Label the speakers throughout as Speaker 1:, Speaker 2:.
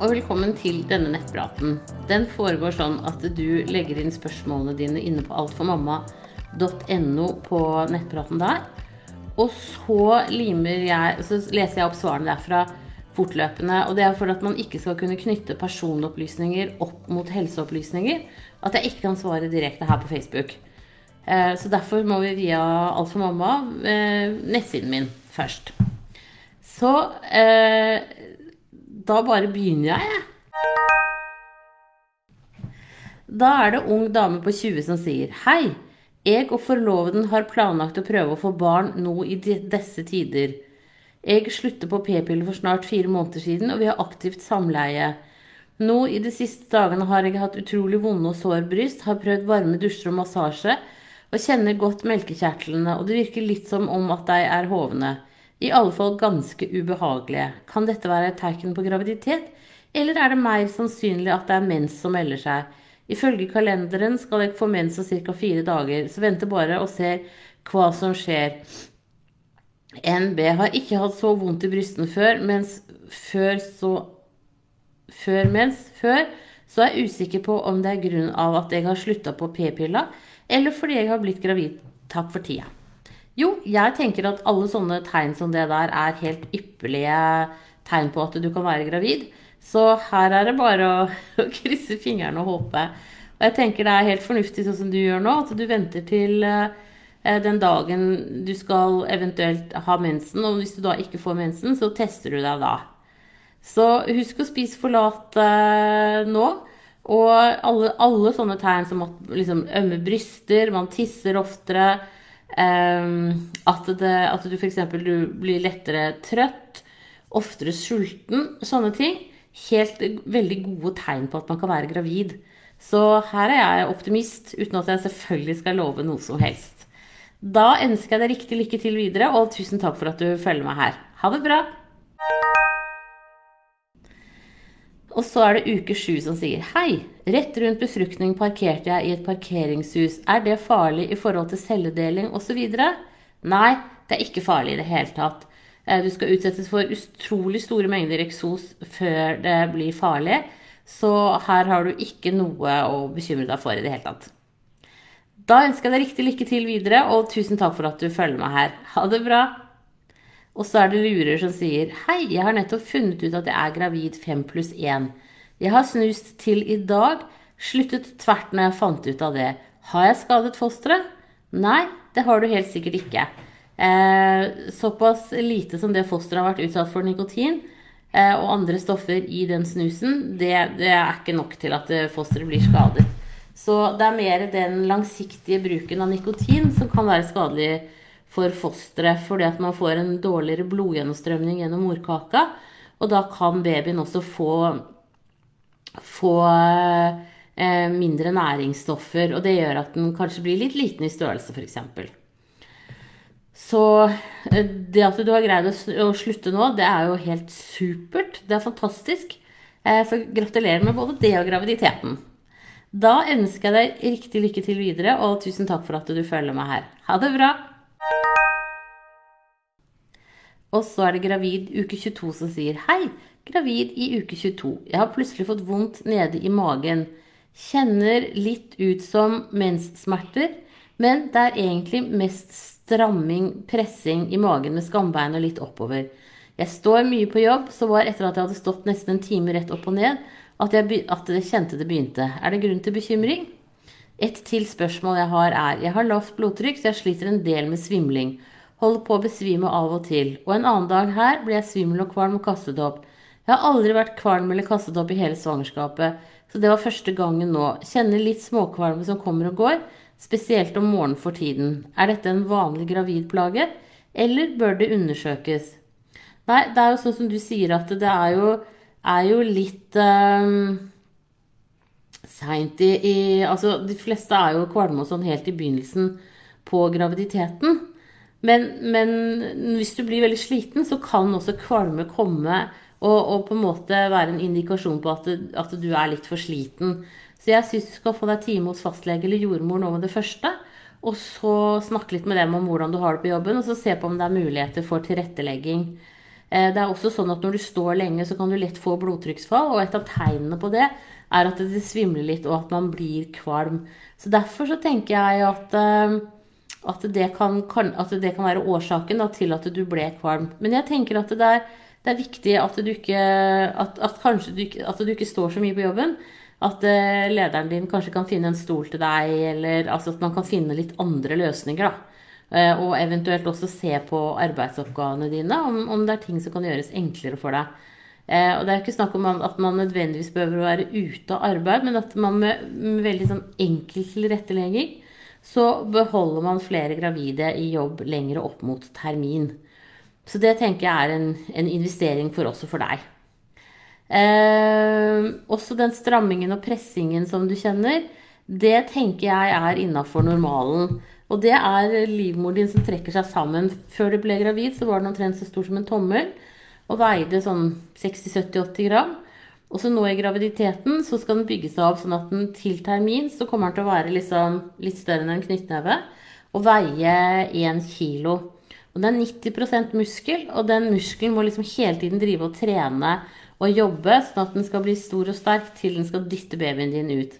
Speaker 1: og velkommen til denne nettpraten. Den foregår sånn at du legger inn spørsmålene dine inne på altformamma.no på nettpraten der. Og så limer jeg Så leser jeg opp svarene derfra fortløpende. Og det er for at man ikke skal kunne knytte personopplysninger opp mot helseopplysninger. At jeg ikke kan svare direkte her på Facebook. Eh, så derfor må vi via Alt for mamma, eh, nettsiden min, først. Så eh, da bare begynner jeg, jeg. Da er det ung dame på 20 som sier Hei, jeg og forloveden har planlagt å prøve å få barn nå i disse tider. Jeg sluttet på p-piller for snart fire måneder siden, og vi har aktivt samleie. Nå i de siste dagene har jeg hatt utrolig vonde og sår bryst, har prøvd varme dusjer og massasje, og kjenner godt melkekjertlene, og det virker litt som om at de er hovne. I alle fall ganske ubehagelige. Kan dette være et tegn på graviditet, eller er det mer sannsynlig at det er mens som melder seg? Ifølge kalenderen skal jeg få mens om ca. fire dager, så venter bare og ser hva som skjer. NB har ikke hatt så vondt i brystene før, mens før så Før mens før så er jeg usikker på om det er grunn av at jeg har slutta på p-pilla, eller fordi jeg har blitt gravid. Takk for tida. Jo, jeg tenker at alle sånne tegn som det der er helt ypperlige tegn på at du kan være gravid. Så her er det bare å, å krysse fingrene og håpe. Og jeg tenker det er helt fornuftig sånn som du gjør nå, at du venter til uh, den dagen du skal eventuelt ha mensen. Og hvis du da ikke får mensen, så tester du deg da. Så husk å spise forlat eh, nå. Og alle, alle, sånne tegn som at liksom, ømme bryster, man tisser oftere, at, det, at du f.eks. blir lettere trøtt, oftere sulten, sånne ting. Helt veldig gode tegn på at man kan være gravid. Så her er jeg optimist, uten at jeg selvfølgelig skal love noe som helst. Da ønsker jeg deg riktig lykke til videre, og tusen takk for at du følger meg her. Ha det bra! Og så er det uke sju som sier Hei, rett rundt befruktning parkerte jeg i et parkeringshus. Er det farlig i forhold til celledeling osv.? Nei, det er ikke farlig i det hele tatt. Eh, du skal utsettes for utrolig store mengder eksos før det blir farlig. Så her har du ikke noe å bekymre deg for i det hele tatt. Da ønsker jeg deg riktig lykke til videre, og tusen takk for at du følger meg her. Ha det bra! Og så er det lurer som sier Hei, jeg har nettopp funnet ut at jeg er gravid 5 pluss 1. Jeg har snust til i dag. Sluttet tvert når jeg fant ut av det. Har jeg skadet fosteret? Nei, det har du helt sikkert ikke. Eh, såpass lite som det fosteret har vært utsatt for nikotin eh, og andre stoffer i den snusen, det, det er ikke nok til at fosteret blir skadet. Så det er mer den langsiktige bruken av nikotin som kan være skadelig for fosteret fordi at man får en dårligere blodgjennomstrømning gjennom morkaka. Og da kan babyen også få, få eh, mindre næringsstoffer. Og det gjør at den kanskje blir litt liten i størrelse, f.eks. Så eh, det at du har greid å slutte nå, det er jo helt supert. Det er fantastisk. Eh, så gratulerer med både det og graviditeten. Da ønsker jeg deg riktig lykke til videre, og tusen takk for at du følger meg her. Ha det bra! Og så er det gravid uke 22 som sier Hei, gravid i uke 22. Jeg har plutselig fått vondt nede i magen. Kjenner litt ut som menssmerter, men det er egentlig mest stramming, pressing i magen med skambein og litt oppover. Jeg står mye på jobb, så var etter at jeg hadde stått nesten en time rett opp og ned, at jeg, at jeg kjente det begynte. Er det grunn til bekymring? Et til spørsmål jeg har, er Jeg har lavt blodtrykk, så jeg sliter en del med svimling. Holder på å besvime av og til. Og en annen dag her blir jeg svimmel og kvalm og kastet opp. Jeg har aldri vært kvalm eller kastet opp i hele svangerskapet, så det var første gangen nå. Kjenner litt småkvalme som kommer og går, spesielt om morgenen for tiden. Er dette en vanlig gravidplage, eller bør det undersøkes? Nei, det er jo sånn som du sier, at det er jo, er jo litt um, seint i, i, Altså, de fleste er jo kvalme og sånn helt i begynnelsen på graviditeten. Men, men, hvis du blir veldig sliten, så kan også kvalme komme og, og på en måte være en indikasjon på at, at du er litt for sliten. Så jeg syns du skal få deg time hos fastlege eller jordmor nå med det første. Og så snakke litt med dem om hvordan du har det på jobben, og så se på om det er muligheter for tilrettelegging. Eh, det er også sånn at når du står lenge, så kan du lett få blodtrykksfall. Og et av tegnene på det er at det svimler litt, og at man blir kvalm. Så derfor så tenker jeg at, eh, at, det, kan, at det, kan, være årsaken da, til at du ble kvalm. Men jeg tenker at det er, det er viktig at du ikke at, at du, at du ikke står så mye på jobben. At uh, lederen din kanskje kan finne en stol til deg, eller altså at man kan finne litt andre løsninger. Eh, og eventuelt også se på arbeidsoppgavene dine, om, om, det er ting som kan gjøres enklere for deg. Eh, og det er ikke snakk om at man nødvendigvis behøver å være ute av arbeid, men at man med, med veldig sånn enkel tilrettelegging så beholder man flere gravide i jobb lenger opp mot termin. Så det tenker jeg er en, en investering for oss og for deg. Eh, også den strammingen og pressingen som du kjenner, det tenker jeg er innafor normalen. Og det er livmoren din som trekker seg sammen. Før du ble gravid, så var den omtrent så stor som en tommel og veide sånn 60-70-80 gram. Og så nå i graviditeten så skal den bygge seg opp sånn at den til termin så kommer den til å være liksom litt større enn en knyttneve og veie 1 kilo. Og det er 90% muskel, og den muskelen må liksom hele tiden drive og trene og jobbe sånn at den skal bli stor og sterk til den skal dytte babyen din ut.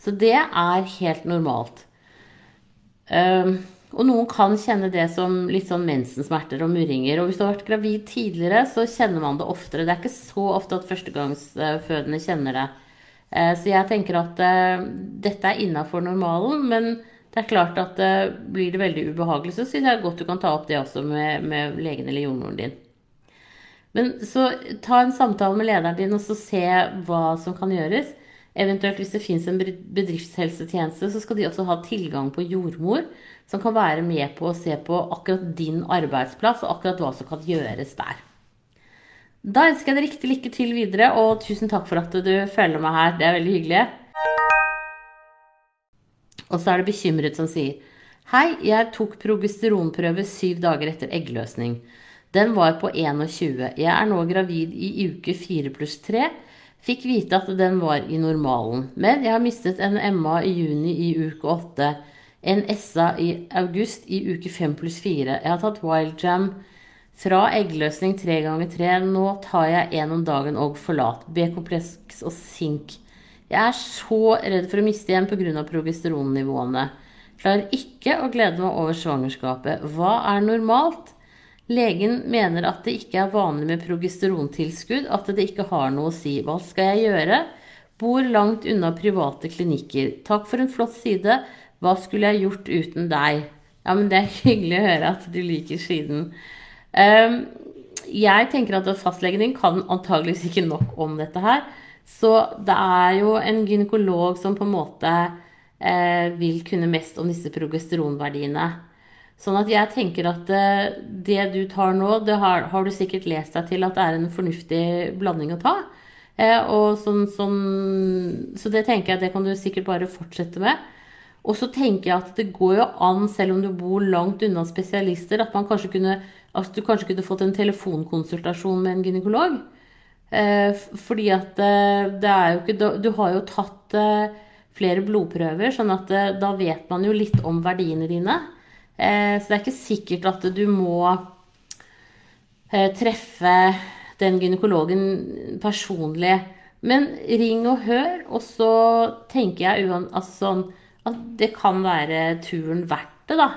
Speaker 1: Så det er helt normalt. Um, og noen kan kjenne det som litt sånn mensensmerter og murringer. Og hvis du har vært gravid tidligere, så kjenner man det oftere. Det er ikke så ofte at førstegangsfødende kjenner det. Uh, så jeg tenker at uh, dette er innafor normalen, men det er klart at uh, blir det veldig ubehagelig, så synes jeg godt du kan ta opp det også med, med legen eller jordmoren din. Men så ta en samtale med lederen din og så se hva som kan gjøres. Eventuelt hvis det fins en bedriftshelsetjeneste, så skal de også ha tilgang på jordmor, som kan være med på å se på akkurat din arbeidsplass og akkurat hva som kan gjøres der. Da ønsker jeg deg riktig lykke til videre, og tusen takk for at du følger meg her. Det er veldig hyggelig. Og så er det bekymret som sier Hei, jeg tok progesteronprøve syv dager etter eggløsning. Den var på 21. Jeg er nå gravid i uke 4 pluss 3 Fikk vite at den var i normalen. Men jeg har mistet en MA i juni i uke 8. En SA i august i uke 5 pluss 4. Jeg har tatt wild jam fra eggløsning tre ganger tre. Nå tar jeg en om dagen og forlat. B-kompleks og sink. Jeg er så redd for å miste igjen pga. progesteronnivåene. Klarer ikke å glede meg over svangerskapet. Hva er normalt? Legen mener at det ikke er vanlig med progesterontilskudd, at det ikke har noe å si. Hva skal jeg gjøre? Bor langt unna private klinikker. Takk for en flott side. Hva skulle jeg gjort uten deg? Ja, men det er hyggelig å høre at du liker siden. Um, jeg tenker at fastlegen din kan antageligvis ikke nok om dette her. Så det er jo en gynekolog som på en måte eh, vil kunne mest om disse progesteronverdiene. Sånn at jeg tenker at eh, det du tar nå, det har, har, du sikkert lest deg til at det er en fornuftig blanding å ta. Eh, sånn, sånn, så det tenker jeg det kan du sikkert bare fortsette med. Og så tenker jeg at det går jo an, selv om du bor langt unna spesialister, at, kanskje kunne, at du kanskje kunne fått en telefonkonsultasjon med en gynekolog. Eh, fordi at eh, det er jo ikke Du har jo tatt eh, flere blodprøver, sånn at da vet man jo litt om verdiene dine. Så det er ikke sikkert at du må treffe den gynekologen personlig. Men ring og hør, og så tenker jeg altså sånn, at det kan være turen verdt det, da.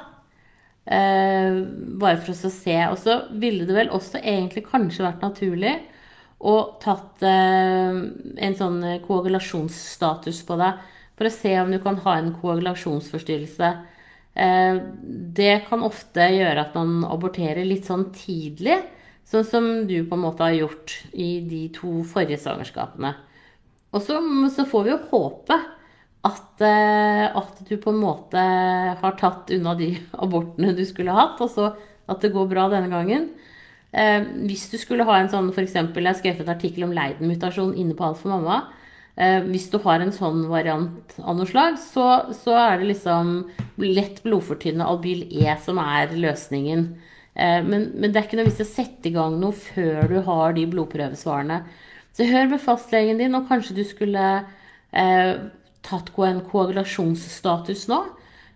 Speaker 1: Bare for å se. Og så ville det vel også egentlig kanskje vært naturlig å tatt en sånn koagulasjonsstatus på deg for å se om du kan ha en koagulasjonsforstyrrelse. Eh, det kan ofte gjøre at man aborterer litt sånn tidlig, sånn som du på en måte har gjort i de to forrige svangerskapene. Og så, så får vi jo håpe at, eh, at, du på en måte har tatt unna de abortene du skulle hatt, og så at det går bra denne gangen. Eh, hvis du skulle ha en sånn f.eks. Jeg har skrevet et artikkel om Leiden-mutasjon inne på Alt for mamma. Eh, hvis du har en sånn variant av noe slag, så, så er det liksom lett blodfortynnende albyl E som er løsningen. Eh, men, men, det er ikke noe vits å sette i gang noe før du har de blodprøvesvarene. Så hør med fastlegen din, og kanskje du skulle eh, tatt en koagulasjonsstatus nå.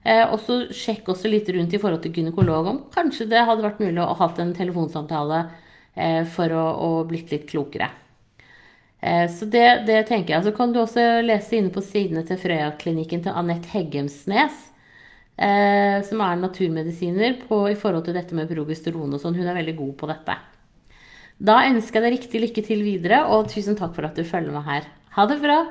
Speaker 1: Eh, og så sjekk også litt rundt i forhold til gynekolog om kanskje det hadde vært mulig å ha hatt en telefonsamtale eh, for å, å blitt litt klokere. Eh, så det, det, tenker jeg. Så kan du også lese inne på sidene til Frøya-klinikken til Anette Heggemsnes, som er naturmedisiner på, i forhold til dette med progesteron og sånn. Hun er veldig god på dette. Da ønsker jeg deg riktig lykke til videre, og tusen takk for at du følger med her. Ha det bra!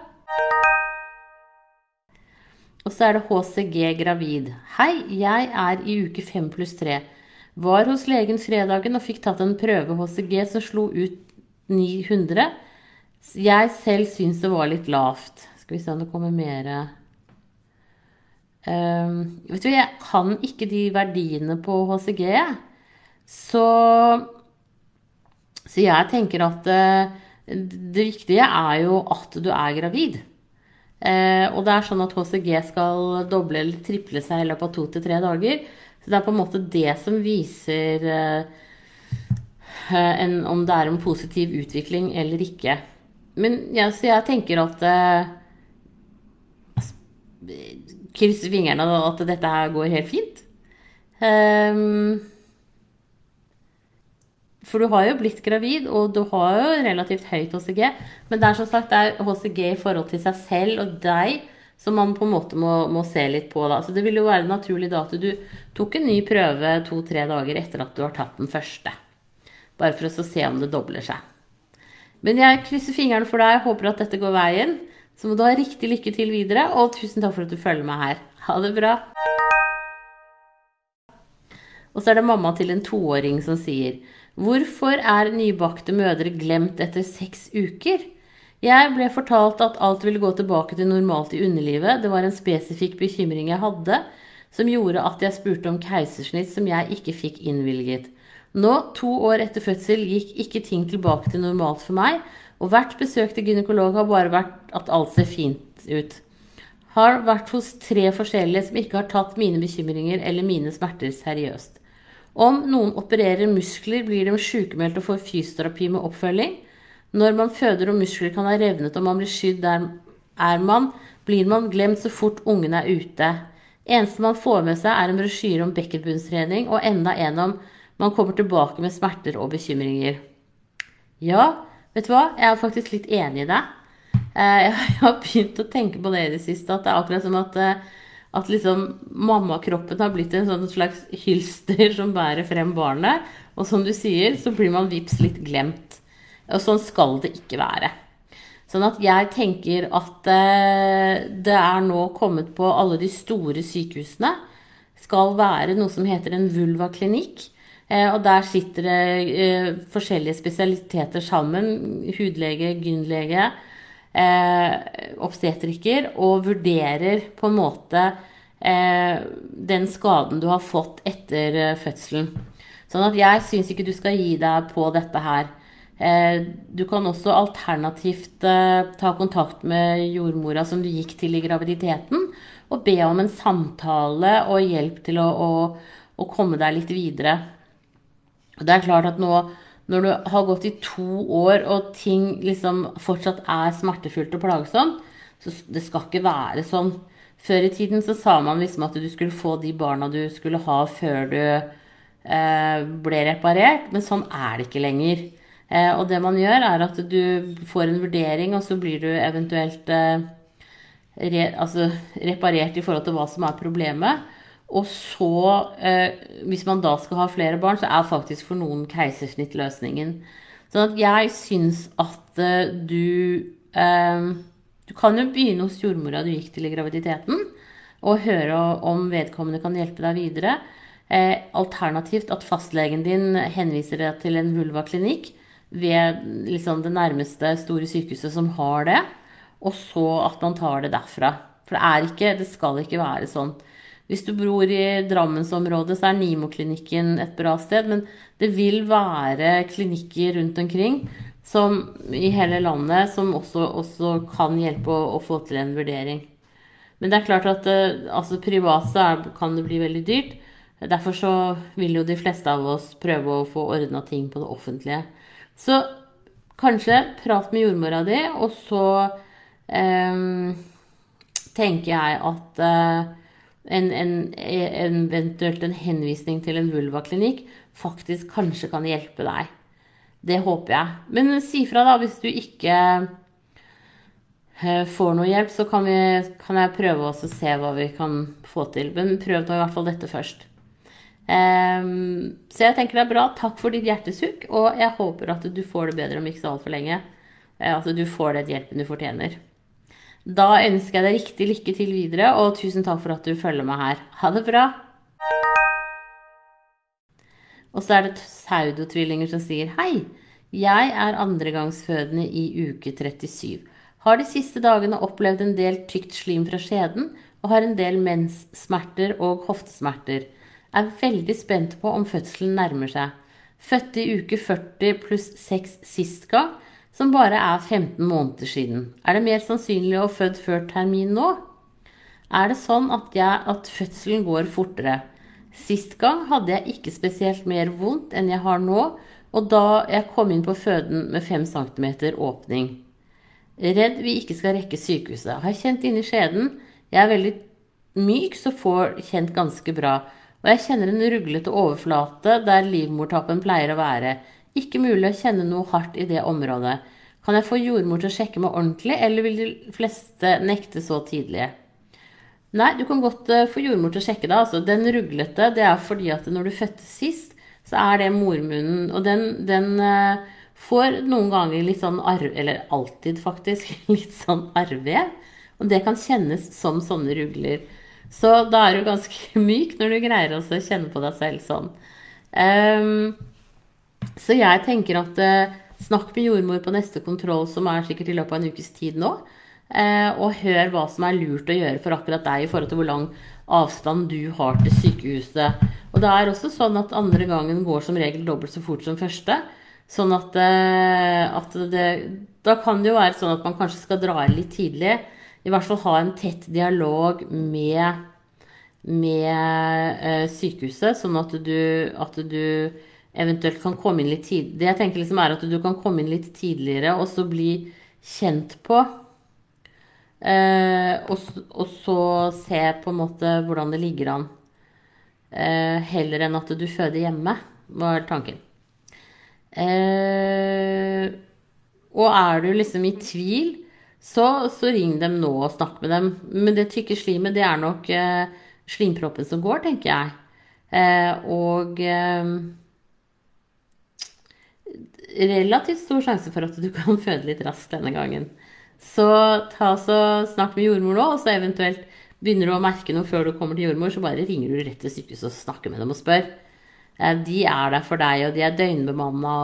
Speaker 1: Og så er det HCG gravid. Hei, jeg er i uke 5 pluss 3. Var hos legen fredagen og fikk tatt en prøve HCG som slo ut 900. Jeg selv syns det var litt lavt. Skal vi se om det kommer mer um, Vet du, jeg kan ikke de verdiene på HCG, Så, så jeg tenker at det, det viktige er jo at du er gravid. Eh, og det er sånn at HCG skal doble eller triple seg i løpet av to til tre dager. Så det er på en måte det som viser eh, en, om det er en positiv utvikling eller ikke. Men ja, så jeg tenker at eh, Kryss fingrene at dette her går helt fint. Um, for du har jo blitt gravid, og du har jo relativt høyt HCG. Men det er som sagt det er HCG i forhold til seg selv og deg som man på en måte må, må se litt på. Da. Så det vil jo være naturlig da at du tok en ny prøve to-tre dager etter at du har tatt den første. Bare for å se om det dobler seg. Men jeg krysser fingrene for deg, håper at dette går veien. Så må du ha riktig lykke til videre, og tusen takk for at du følger meg her. Ha det bra. Og så er det mamma til en toåring som sier Hvorfor er nybakte mødre glemt etter seks uker? Jeg ble fortalt at alt ville gå tilbake til normalt i underlivet. Det var en spesifikk bekymring jeg hadde, som gjorde at jeg spurte om keisersnitt som jeg ikke fikk innvilget. Nå, to år etter fødsel, gikk ikke ting tilbake til normalt for meg, og hvert besøk til gynekolog har bare vært at alt ser fint ut. Har vært hos tre forskjellige som ikke har tatt mine bekymringer eller mine smerter seriøst. Om noen opererer muskler, blir de sykemeldt og får fysioterapi med oppfølging. Når man føder og muskler kan ha revnet og man blir skydd der er man, blir man glemt så fort ungen er ute. Eneste man får med seg, er en brosjyre om bekkenbunnstrening og enda en om man kommer tilbake med smerter og bekymringer. Ja, vet du hva, jeg er faktisk litt enig i deg. Eh, jeg har begynt å tenke på det i det siste, at det er akkurat som at eh, at liksom mammakroppen har blitt en sånn slags hylster som bærer frem barnet. Og som du sier, så blir man vips litt glemt. Og sånn skal det ikke være. Sånn at jeg tenker at eh, det er nå kommet på alle de store sykehusene. Skal være noe som heter en vulvaklinikk. Eh, og der sitter det eh, forskjellige spesialiteter sammen. Hudlege, gynlege eh, obstetriker og vurderer på en måte eh, den skaden du har fått etter eh, fødselen. Sånn at jeg syns ikke du skal gi deg på dette her. Eh, du kan også alternativt eh, ta kontakt med jordmora som du gikk til i graviditeten, og be om en samtale og hjelp til å, å, å komme deg litt videre. Og det er klart at nå når du har gått i to år og ting liksom fortsatt er smertefullt og plagsomt, så det skal ikke være sånn. Før i tiden så sa man liksom at du skulle få de barna du skulle ha før du eh, ble reparert, men sånn er det ikke lenger. Eh, og det man gjør, er at du får en vurdering, og så blir du eventuelt eh, re, altså, reparert i forhold til hva som er problemet. Og så, eh, hvis man da skal ha flere barn, så er faktisk for noen keisersnitt løsningen. Sånn at jeg syns at eh, du eh, Du kan jo begynne hos jordmora du gikk til i graviditeten, og høre om vedkommende kan hjelpe deg videre. Alternativt at fastlegen din henviser deg til en vulvaklinikk ved liksom det nærmeste store sykehuset som har det, og så at man tar det derfra. For det ikke, det skal ikke være sånn. Hvis du bor i Drammensområdet, så er Nimo-klinikken et bra sted. Men det vil være klinikker rundt omkring som, i hele landet som også, også kan hjelpe å, å, få til en vurdering. Men det er klart at eh, altså, privat kan det bli veldig dyrt. Derfor så vil jo de fleste av oss prøve å få ordna ting på det offentlige. Så kanskje prat med jordmora di, og så eh, tenker jeg at eh, en, en, eventuelt en henvisning til en vulvaklinikk faktisk kanskje kan hjelpe deg. Det håper jeg. Men si fra, da, hvis du ikke eh, får noe hjelp, så kan, vi, kan jeg prøve å se hva vi kan få til. Men prøv nå i hvert fall dette først. Um, så jeg tenker det er bra. Takk for ditt hjertesukk, og jeg håper at du får det bedre om ikke så altfor lenge. Uh, at du får den hjelpen du fortjener. Da ønsker jeg deg riktig lykke til videre, og tusen takk for at du følger meg her. Ha det bra! Og så er det pseudotvillinger som sier hei. Jeg er andregangsfødende i uke 37. Har de siste dagene opplevd en del tykt slim fra skjeden og har en del menssmerter og hoftesmerter. Er veldig spent på om fødselen nærmer seg. Fødte i uke 40 pluss 6 sist gang, som bare er 15 måneder siden. Er det mer sannsynlig å ha født før termin nå? Er det sånn at, jeg, at fødselen går fortere? Sist gang hadde jeg ikke spesielt mer vondt enn jeg har nå, og da jeg kom inn på føden med 5 cm åpning. Redd vi ikke skal rekke sykehuset. Har kjent inni skjeden. Jeg er veldig myk, så får kjent ganske bra. Og jeg kjenner en ruglete overflate der livmortappen pleier å være. Ikke mulig å kjenne noe hardt i det området. Kan jeg få jordmor til å sjekke meg ordentlig, eller vil de fleste nekte så tidlig? Nei, du kan godt uh, få jordmor til å sjekke deg. Altså, den ruglete, det er fordi at når du fødte sist, så er det mormunnen. Og den, den uh, får noen ganger litt sånn arv... Eller alltid, faktisk. Litt sånn arrvev. Og det kan kjennes som sånne rugler. Så da er du ganske myk når du greier å kjenne på deg selv sånn. Um, så jeg tenker at eh, snakk med jordmor på neste kontroll, som er sikkert i løpet av en ukes tid nå. Eh, og hør hva som er lurt å gjøre for akkurat deg i forhold til hvor lang avstand du har til sykehuset. Og det er også sånn at andre gangen går som regel dobbelt så fort som første. Sånn at, eh, at det Da kan det jo være sånn at man kanskje skal dra inn litt tidlig. I hvert fall ha en tett dialog med, med eh, sykehuset, sånn at du, at du eventuelt kan komme inn litt tid. Det jeg tenker liksom er at du kan komme inn litt tidligere og så bli kjent på Eh, og, og, så se på en måte hvordan det ligger an. Eh, heller enn at du føder hjemme, var tanken. Eh, og er du liksom i tvil, så, så, ring dem nå og snakk med dem. Men det tykke slimet, det er nok eh, slimproppen som går, tenker jeg. Eh, og eh, relativt stor sjanse for at du kan føde litt raskt denne gangen. Så ta så snakk med jordmor nå, og så eventuelt begynner du å merke noe før du kommer til jordmor, så bare ringer du rett til sykehuset og snakker med dem og spør. De er der for deg, og de er døgnbemanna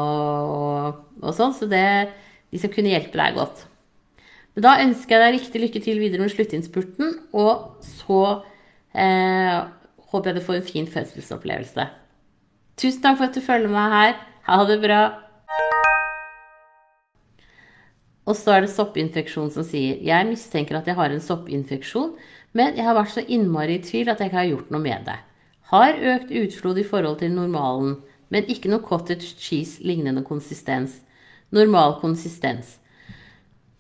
Speaker 1: og, og, sånn, så det, de skal kunne hjelpe deg godt. Men da ønsker jeg deg riktig lykke til videre med sluttinnspurten, og så eh, håper jeg du får en fin fødselsopplevelse. Tusen takk for at du følger meg her. Ha det bra. Og så er det soppinfeksjon som sier jeg mistenker at jeg har en soppinfeksjon, men jeg har vært så innmari i tvil at jeg ikke har gjort noe med det. Har økt utflod i forhold til normalen, men ikke noe cottage cheese lignende konsistens. Normal konsistens.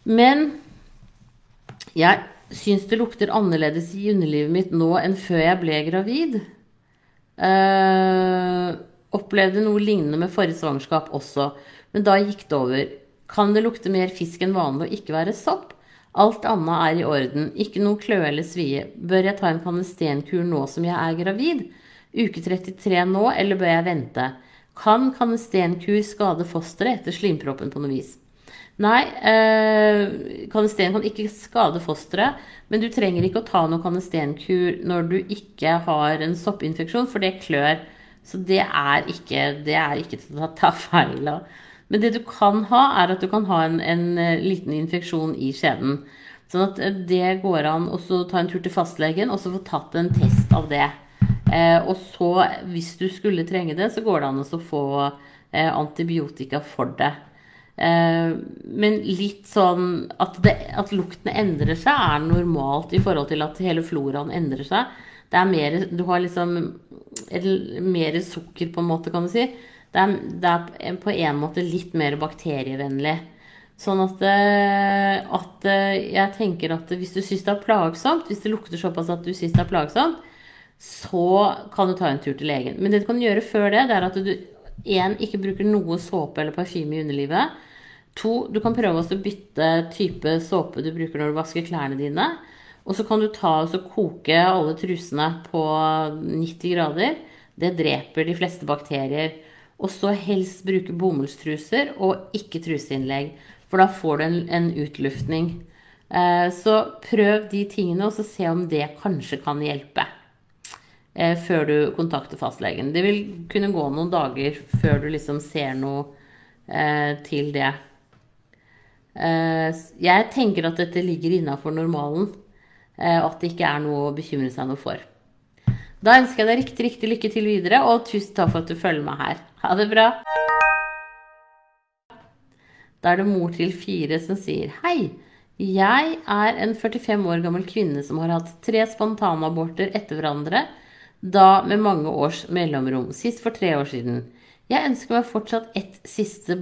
Speaker 1: Men jeg syns det lukter annerledes i underlivet mitt nå enn før jeg ble gravid. Uh, opplevde noe lignende med forrige svangerskap også, men da gikk det over. Kan det lukte mer fisk enn vanlig og ikke være sopp? Alt annet er i orden, ikke noe kløe eller svie. Bør jeg ta en kanestenkur nå som jeg er gravid? Uke 33 nå, eller bør jeg vente? Kan kanestenkur skade fosteret etter slimproppen på noe vis? Nei, øh, kanesten kan ikke skade fosteret, men du trenger ikke å ta noen kanestenkur når du ikke har en soppinfeksjon, for det klør. Så det er ikke, det er ikke til å ta feil av. Men det du kan ha, er at du kan ha en, en eh, liten infeksjon i skjeden. Sånn at eh, det går an å ta en tur til fastlegen og så få tatt en test av det. Eh, og så, hvis du skulle trenge det, så går det an å få eh, antibiotika for det. Eh, men litt sånn at, det, at lukten endrer seg, er normalt i forhold til at hele floraen endrer seg. Det er mer, du har liksom mer sukker, på en måte, kan du si. Det er, det er, på en måte litt mer bakterievennlig. Sånn at, eh, at, eh, jeg tenker at hvis du syns det er plagsomt, hvis det lukter såpass at du syns det er plagsomt, så kan du ta en tur til legen. Men det du kan gjøre før det, det er at du én, ikke bruker noe såpe eller parfyme i underlivet. To, du kan prøve å bytte type såpe du bruker når du vasker klærne dine. Og så kan du ta og koke alle trusene på 90 grader. Det dreper de fleste bakterier. Og så helst bruke bomullstruser og ikke truseinnlegg. For da får du en, en utluftning. Eh, så prøv de tingene, og så se om det kanskje kan hjelpe. Eh, før du kontakter fastlegen. Det vil kunne gå noen dager før du liksom ser noe eh, til det. Jeg tenker at dette ligger innafor normalen. At det ikke er noe å bekymre seg noe for. Da ønsker jeg deg riktig, riktig lykke til videre, og tusen takk for at du følger meg her. Ha det bra. Da er det mor til fire som sier hei. Jeg er en 45 år gammel kvinne som har hatt tre spontanaborter etter hverandre, da med mange års mellomrom, sist for tre år siden. Jeg ønsker meg fortsatt ett siste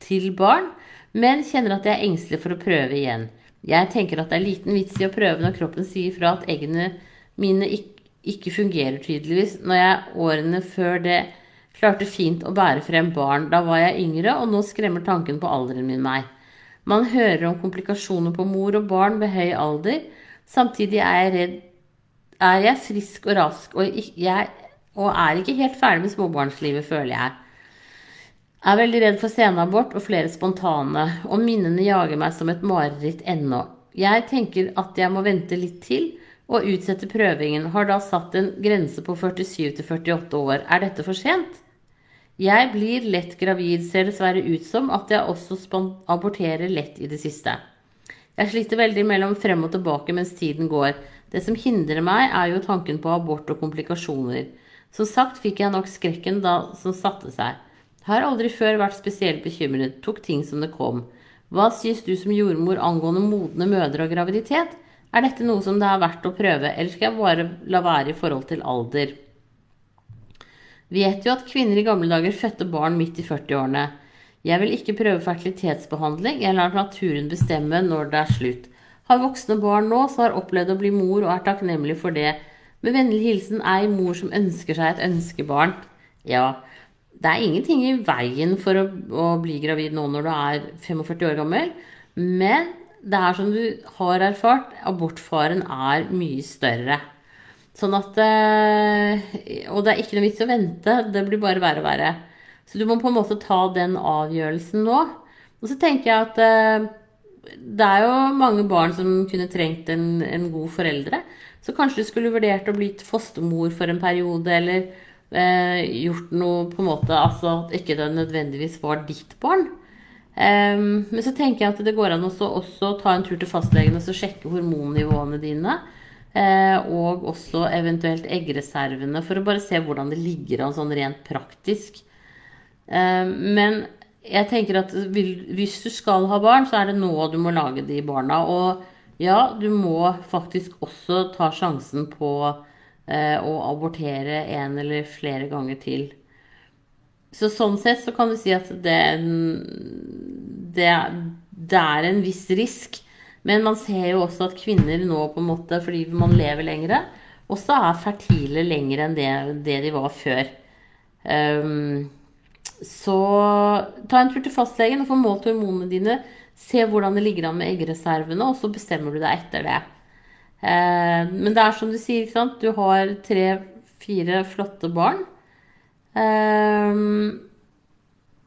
Speaker 1: til barn, men kjenner at jeg er engstelig for å prøve igjen. Jeg tenker at det er liten vits i å prøve når kroppen sier fra at eggene mine ikke ikke fungerer tydeligvis, når jeg årene før det klarte fint å bære frem barn. Da var jeg yngre, og nå skremmer tanken på alderen min meg. Man hører om komplikasjoner på mor og barn ved høy alder. Samtidig er jeg redd Er jeg frisk og rask, og, jeg, og er ikke helt ferdig med småbarnslivet, føler jeg. Jeg er veldig redd for senabort og flere spontane, og minnene jager meg som et mareritt ennå. Jeg tenker at jeg må vente litt til og utsette prøvingen, har da satt en grense på 47-48 år. Er dette for sent? Jeg blir lett gravid, ser dessverre ut som at jeg også aborterer lett i det siste. Jeg sliter veldig mellom frem og tilbake mens tiden går. Det som hindrer meg, er jo tanken på abort og komplikasjoner. Som sagt fikk jeg nok skrekken da som satte seg. Har aldri før vært spesielt bekymret, tok ting som det kom. Hva sies du som jordmor angående modne mødre og graviditet? Er dette noe som det er verdt å prøve, eller skal jeg bare la være i forhold til alder? Vet jo at kvinner i gamle dager fødte barn midt i 40-årene. Jeg vil ikke prøve fertilitetsbehandling, jeg lar naturen bestemme når det er slutt. Har voksne barn nå, så har opplevd å bli mor og er takknemlig for det. Med vennlig hilsen ei mor som ønsker seg et ønskebarn. Ja, det er ingenting i veien for å, å bli gravid nå når du er 45 år gammel, men det er som du har erfart, abortfaren er mye større. Sånn at eh, Og det er ikke noe vits å vente, det blir bare verre og verre. Så du må på en måte ta den avgjørelsen nå. Og så tenker jeg at eh, det er jo mange barn som kunne trengt en, en, god foreldre. Så kanskje du skulle vurdert å bli fostermor for en periode, eller eh, gjort noe på en måte Altså at ikke det nødvendigvis var ditt barn. Um, men så tenker jeg at det går an å også ta en tur til fastlegen og sjekke hormonnivåene dine. Uh, og også eventuelt eggreservene, for å bare se hvordan det ligger an sånn rent praktisk. Uh, men jeg tenker at hvis du skal ha barn, så er det nå du må lage de barna. Og ja, du må faktisk også ta sjansen på uh, å abortere en eller flere ganger til. Så sånn sett så kan du si at det, det, det er en viss risk. Men man ser jo også at kvinner nå, på en måte, fordi man lever lengre, også er fertile lenger enn det, det de var før. Um, så ta en tur til fastlegen og få målt hormonene dine. Se hvordan det ligger an med eggreservene, og så bestemmer du deg etter det. Uh, men det er som du sier, du har tre-fire flotte barn. Um,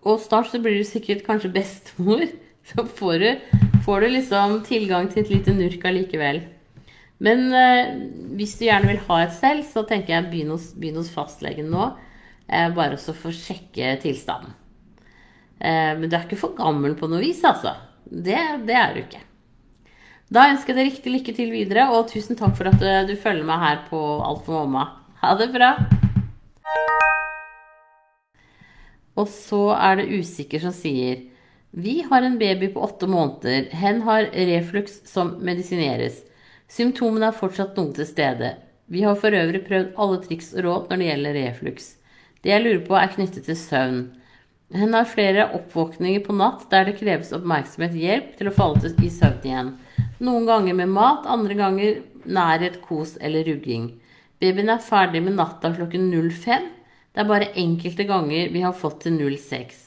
Speaker 1: og snart så blir du sikkert kanskje bestemor. Så får du, får du liksom tilgang til et lite nurk allikevel. Men uh, hvis du gjerne vil ha et selv, så tenker jeg begynn hos, begynn hos fastlegen nå. Uh, bare så for å sjekke tilstanden. Uh, men du er ikke for gammel på noe vis, altså. Det, det er du ikke. Da ønsker jeg deg riktig lykke til videre, og tusen takk for at du følger meg her på Alt for mamma. Ha det bra. Og så er det usikker som sier Vi har en baby på åtte måneder. Hen har reflux som medisineres. Symptomene er fortsatt noe til stede. Vi har for øvrig prøvd alle triks og råd når det gjelder reflux. Det jeg lurer på, er knyttet til søvn. Hen har flere oppvåkninger på natt der det kreves oppmerksomhet hjelp til å falle i søvn igjen. Noen ganger med mat, andre ganger nærhet, kos eller rugging. Babyen er ferdig med natta klokken 05. Det er bare enkelte ganger vi har fått til 06.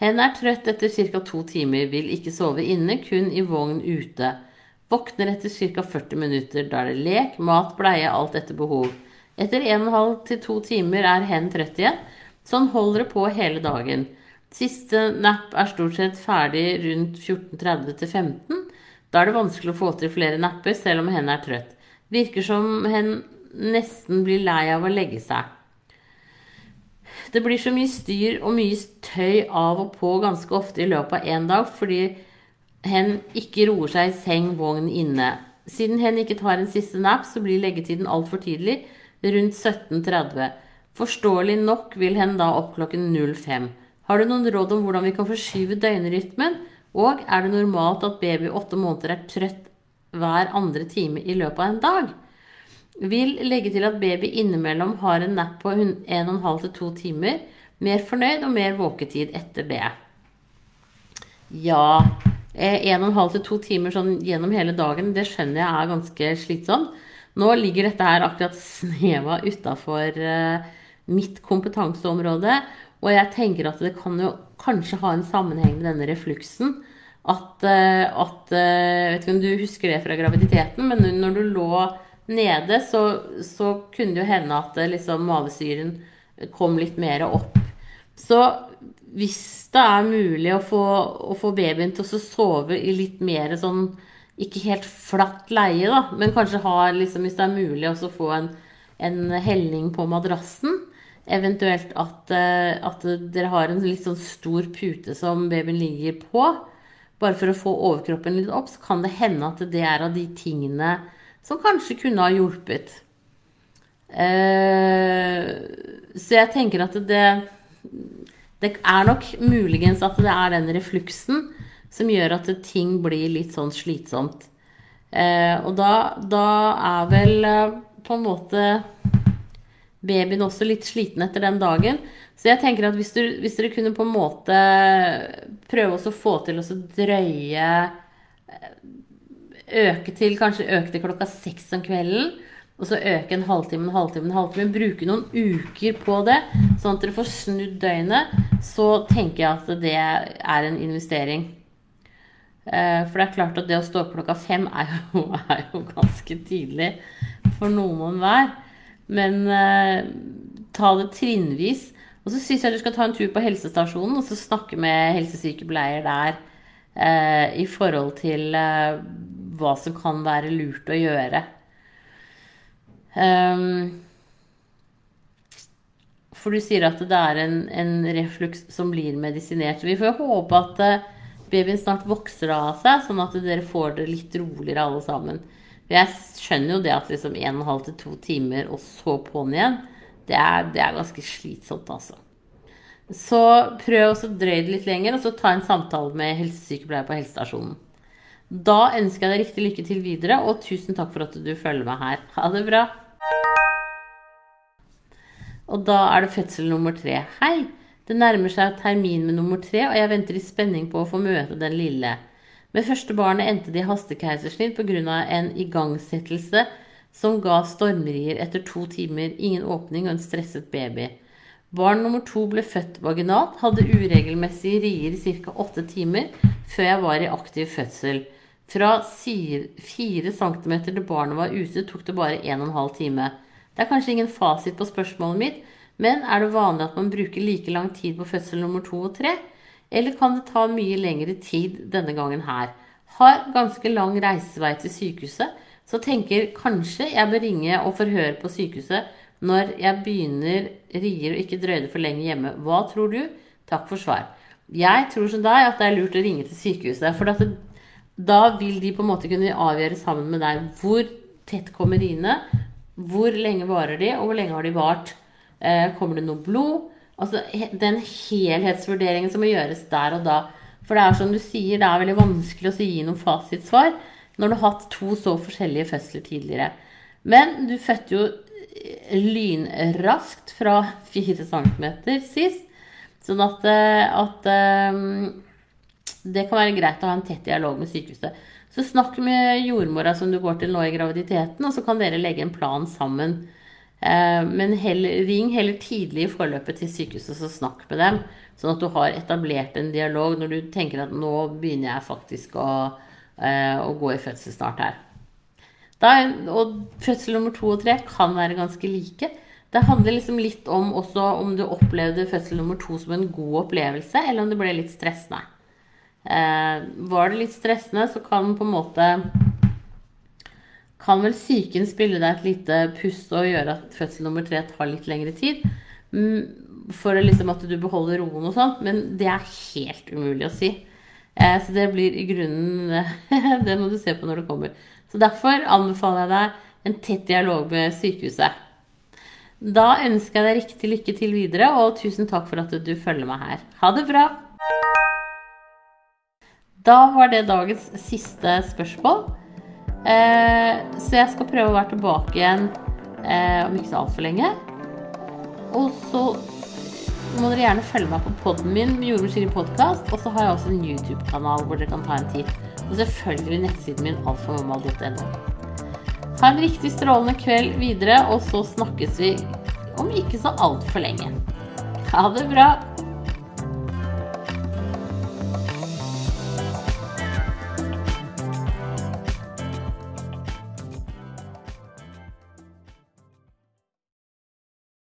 Speaker 1: Hen er trøtt etter ca. to timer, vil ikke sove inne, kun i vogn ute. Våkner etter ca. 40 minutter. Da er det lek, mat, bleie, alt etter behov. Etter 1,5 til 2 timer er hen trøtt igjen. Sånn holder det på hele dagen. Siste napp er stort sett ferdig rundt 14.30 til 15. Da er det vanskelig å få til flere napper, selv om hen er trøtt. Virker som hen nesten blir lei av å legge seg. Det blir så mye styr og mye tøy av og på ganske ofte i løpet av én dag fordi hen ikke roer seg i seng, vogn inne. Siden hen ikke tar en siste nap, så blir leggetiden altfor tidlig, rundt 17.30. Forståelig nok vil hen da opp klokken 05. Har du noen råd om hvordan vi kan forskyve døgnrytmen? Og er det normalt at baby åtte måneder er trøtt hver andre time i løpet av en dag? Vil legge til at baby innimellom har en napp på 1,5-2 timer. Mer fornøyd og mer våketid etter det. Ja, 1,5-2 timer sånn gjennom hele dagen, det skjønner jeg er ganske slitsomt. Nå ligger dette her akkurat sneva utafor uh, mitt kompetanseområde. Og jeg tenker at det kan jo kanskje ha en sammenheng med denne refluksen. At, uh, at vet ikke om du husker det fra graviditeten, men når du lå nede, så, så kunne det jo hende at liksom, mavesyren kom litt mer opp. Så hvis det er mulig å få, å få babyen til å sove i litt mer sånn ikke helt flatt leie, da, men kanskje ha, liksom, hvis det er mulig, å få en, en, helning på madrassen. Eventuelt at, eh, at, dere har en litt sånn stor pute som babyen ligger på. Bare for å få overkroppen litt opp, så kan det hende at det er av de tingene som kanskje kunne ha hjulpet. Eh, så jeg tenker at det, det er nok muligens at det er den refluksen som gjør at ting blir litt sånn slitsomt. Eh, og da, da, er vel eh, på en måte babyen også litt sliten etter den dagen. Så jeg tenker at hvis, hvis dere kunne på en måte prøve å få til å drøye Øke til kanskje øke til klokka seks om kvelden. Og så øke en halvtime, en halvtime, en halvtime. Bruke noen uker på det, sånn at dere får snudd døgnet. Så tenker jeg at det er en investering. Eh, for det er klart at det å stå opp klokka fem er jo, er jo ganske tidlig for noen og enhver. Men eh, ta det trinnvis. Og så syns jeg du skal ta en tur på helsestasjonen og så snakke med helsesykepleier der eh, i forhold til eh, hva som kan være lurt å gjøre. Um, for du sier at det er en, en refluks som blir medisinert. Vi får jo håpe at eh, babyen snart vokser av seg, sånn at dere får det litt roligere alle sammen. Jeg skjønner jo det at liksom 1 12 til 2 timer, og så på'n igjen, det er, det er, ganske slitsomt, altså. Så prøv å drøye det litt lenger, og så ta en samtale med helsesykepleier på helsestasjonen. Da ønsker jeg deg riktig lykke til videre, og tusen takk for at du følger meg her. Ha det bra. Og da er det fødsel nummer tre. Hei! Det nærmer seg termin med nummer tre, og jeg venter i spenning på å få møte den lille. Med første barnet endte det i hastekeisersnitt pga. en igangsettelse som ga stormrier etter to timer, ingen åpning og en stresset baby. Barn nummer to ble født vaginalt, hadde uregelmessige rier i ca. åtte timer før jeg var i aktiv fødsel. Fra 4 cm til barnet var ute, tok det bare en og en halv time. Det er kanskje ingen fasit på spørsmålet mitt, men er det vanlig at man bruker like lang tid på fødsel nummer to og tre? Eller kan det ta mye lengre tid denne gangen her? Har ganske lang reisevei til sykehuset, så tenker kanskje jeg bør ringe og forhøre på sykehuset når jeg begynner rier og ikke drøyde for lenge hjemme. Hva tror du? Takk for svar. Jeg tror som deg at det er lurt å ringe til sykehuset. For da vil de på en måte kunne avgjøre sammen med deg hvor tett kommer riene, hvor lenge varer de, og hvor lenge har de vart. Eh, kommer det noe blod? Altså den helhetsvurderingen som må gjøres der og da. For det er som du sier, det er veldig vanskelig å gi noe fasitsvar når du har hatt to så forskjellige fødsler tidligere. Men du fødte jo eh, lynraskt fra 4 cm sist. Sånn at, eh, at, det kan være greit å ha en tett dialog med sykehuset. Så snakk med jordmora som du går til nå i graviditeten, og så kan dere legge en plan sammen Eh, men heller, ring heller tidlig i forløpet til sykehuset og snakk med dem. Sånn at du har etablert en dialog når du tenker at nå begynner jeg faktisk å, eh, å gå i fødsel snart her. Da, og fødsel nummer to og tre kan være ganske like. Det handler liksom litt om også om du opplevde fødsel nummer to som en god opplevelse, eller om det ble litt stressende. Eh, var det litt stressende, så kan på en måte Kan vel psyken spille deg et lite pust og gjøre at fødsel nummer tre tar litt lengre tid. Mm, for liksom at du beholder roen og sånt. Men det er helt umulig å si. Eh, så det blir i grunnen Det må du se på når det kommer. Så derfor anbefaler jeg deg en tett dialog med sykehuset. Da ønsker jeg deg riktig lykke til videre, og tusen takk for at du følger meg her. Ha det bra! Da var det dagens siste spørsmål. Eh, så jeg skal prøve å være tilbake igjen eh, om ikke så altfor lenge. Og så må dere gjerne følge meg på poden min, Jordmorskiri podkast. Og så har jeg også en YouTube-kanal hvor dere kan ta en titt. Og selvfølgelig nettsiden min alfamammal.no. Ha en riktig strålende kveld videre, og så snakkes vi om ikke så altfor lenge. Ha det bra!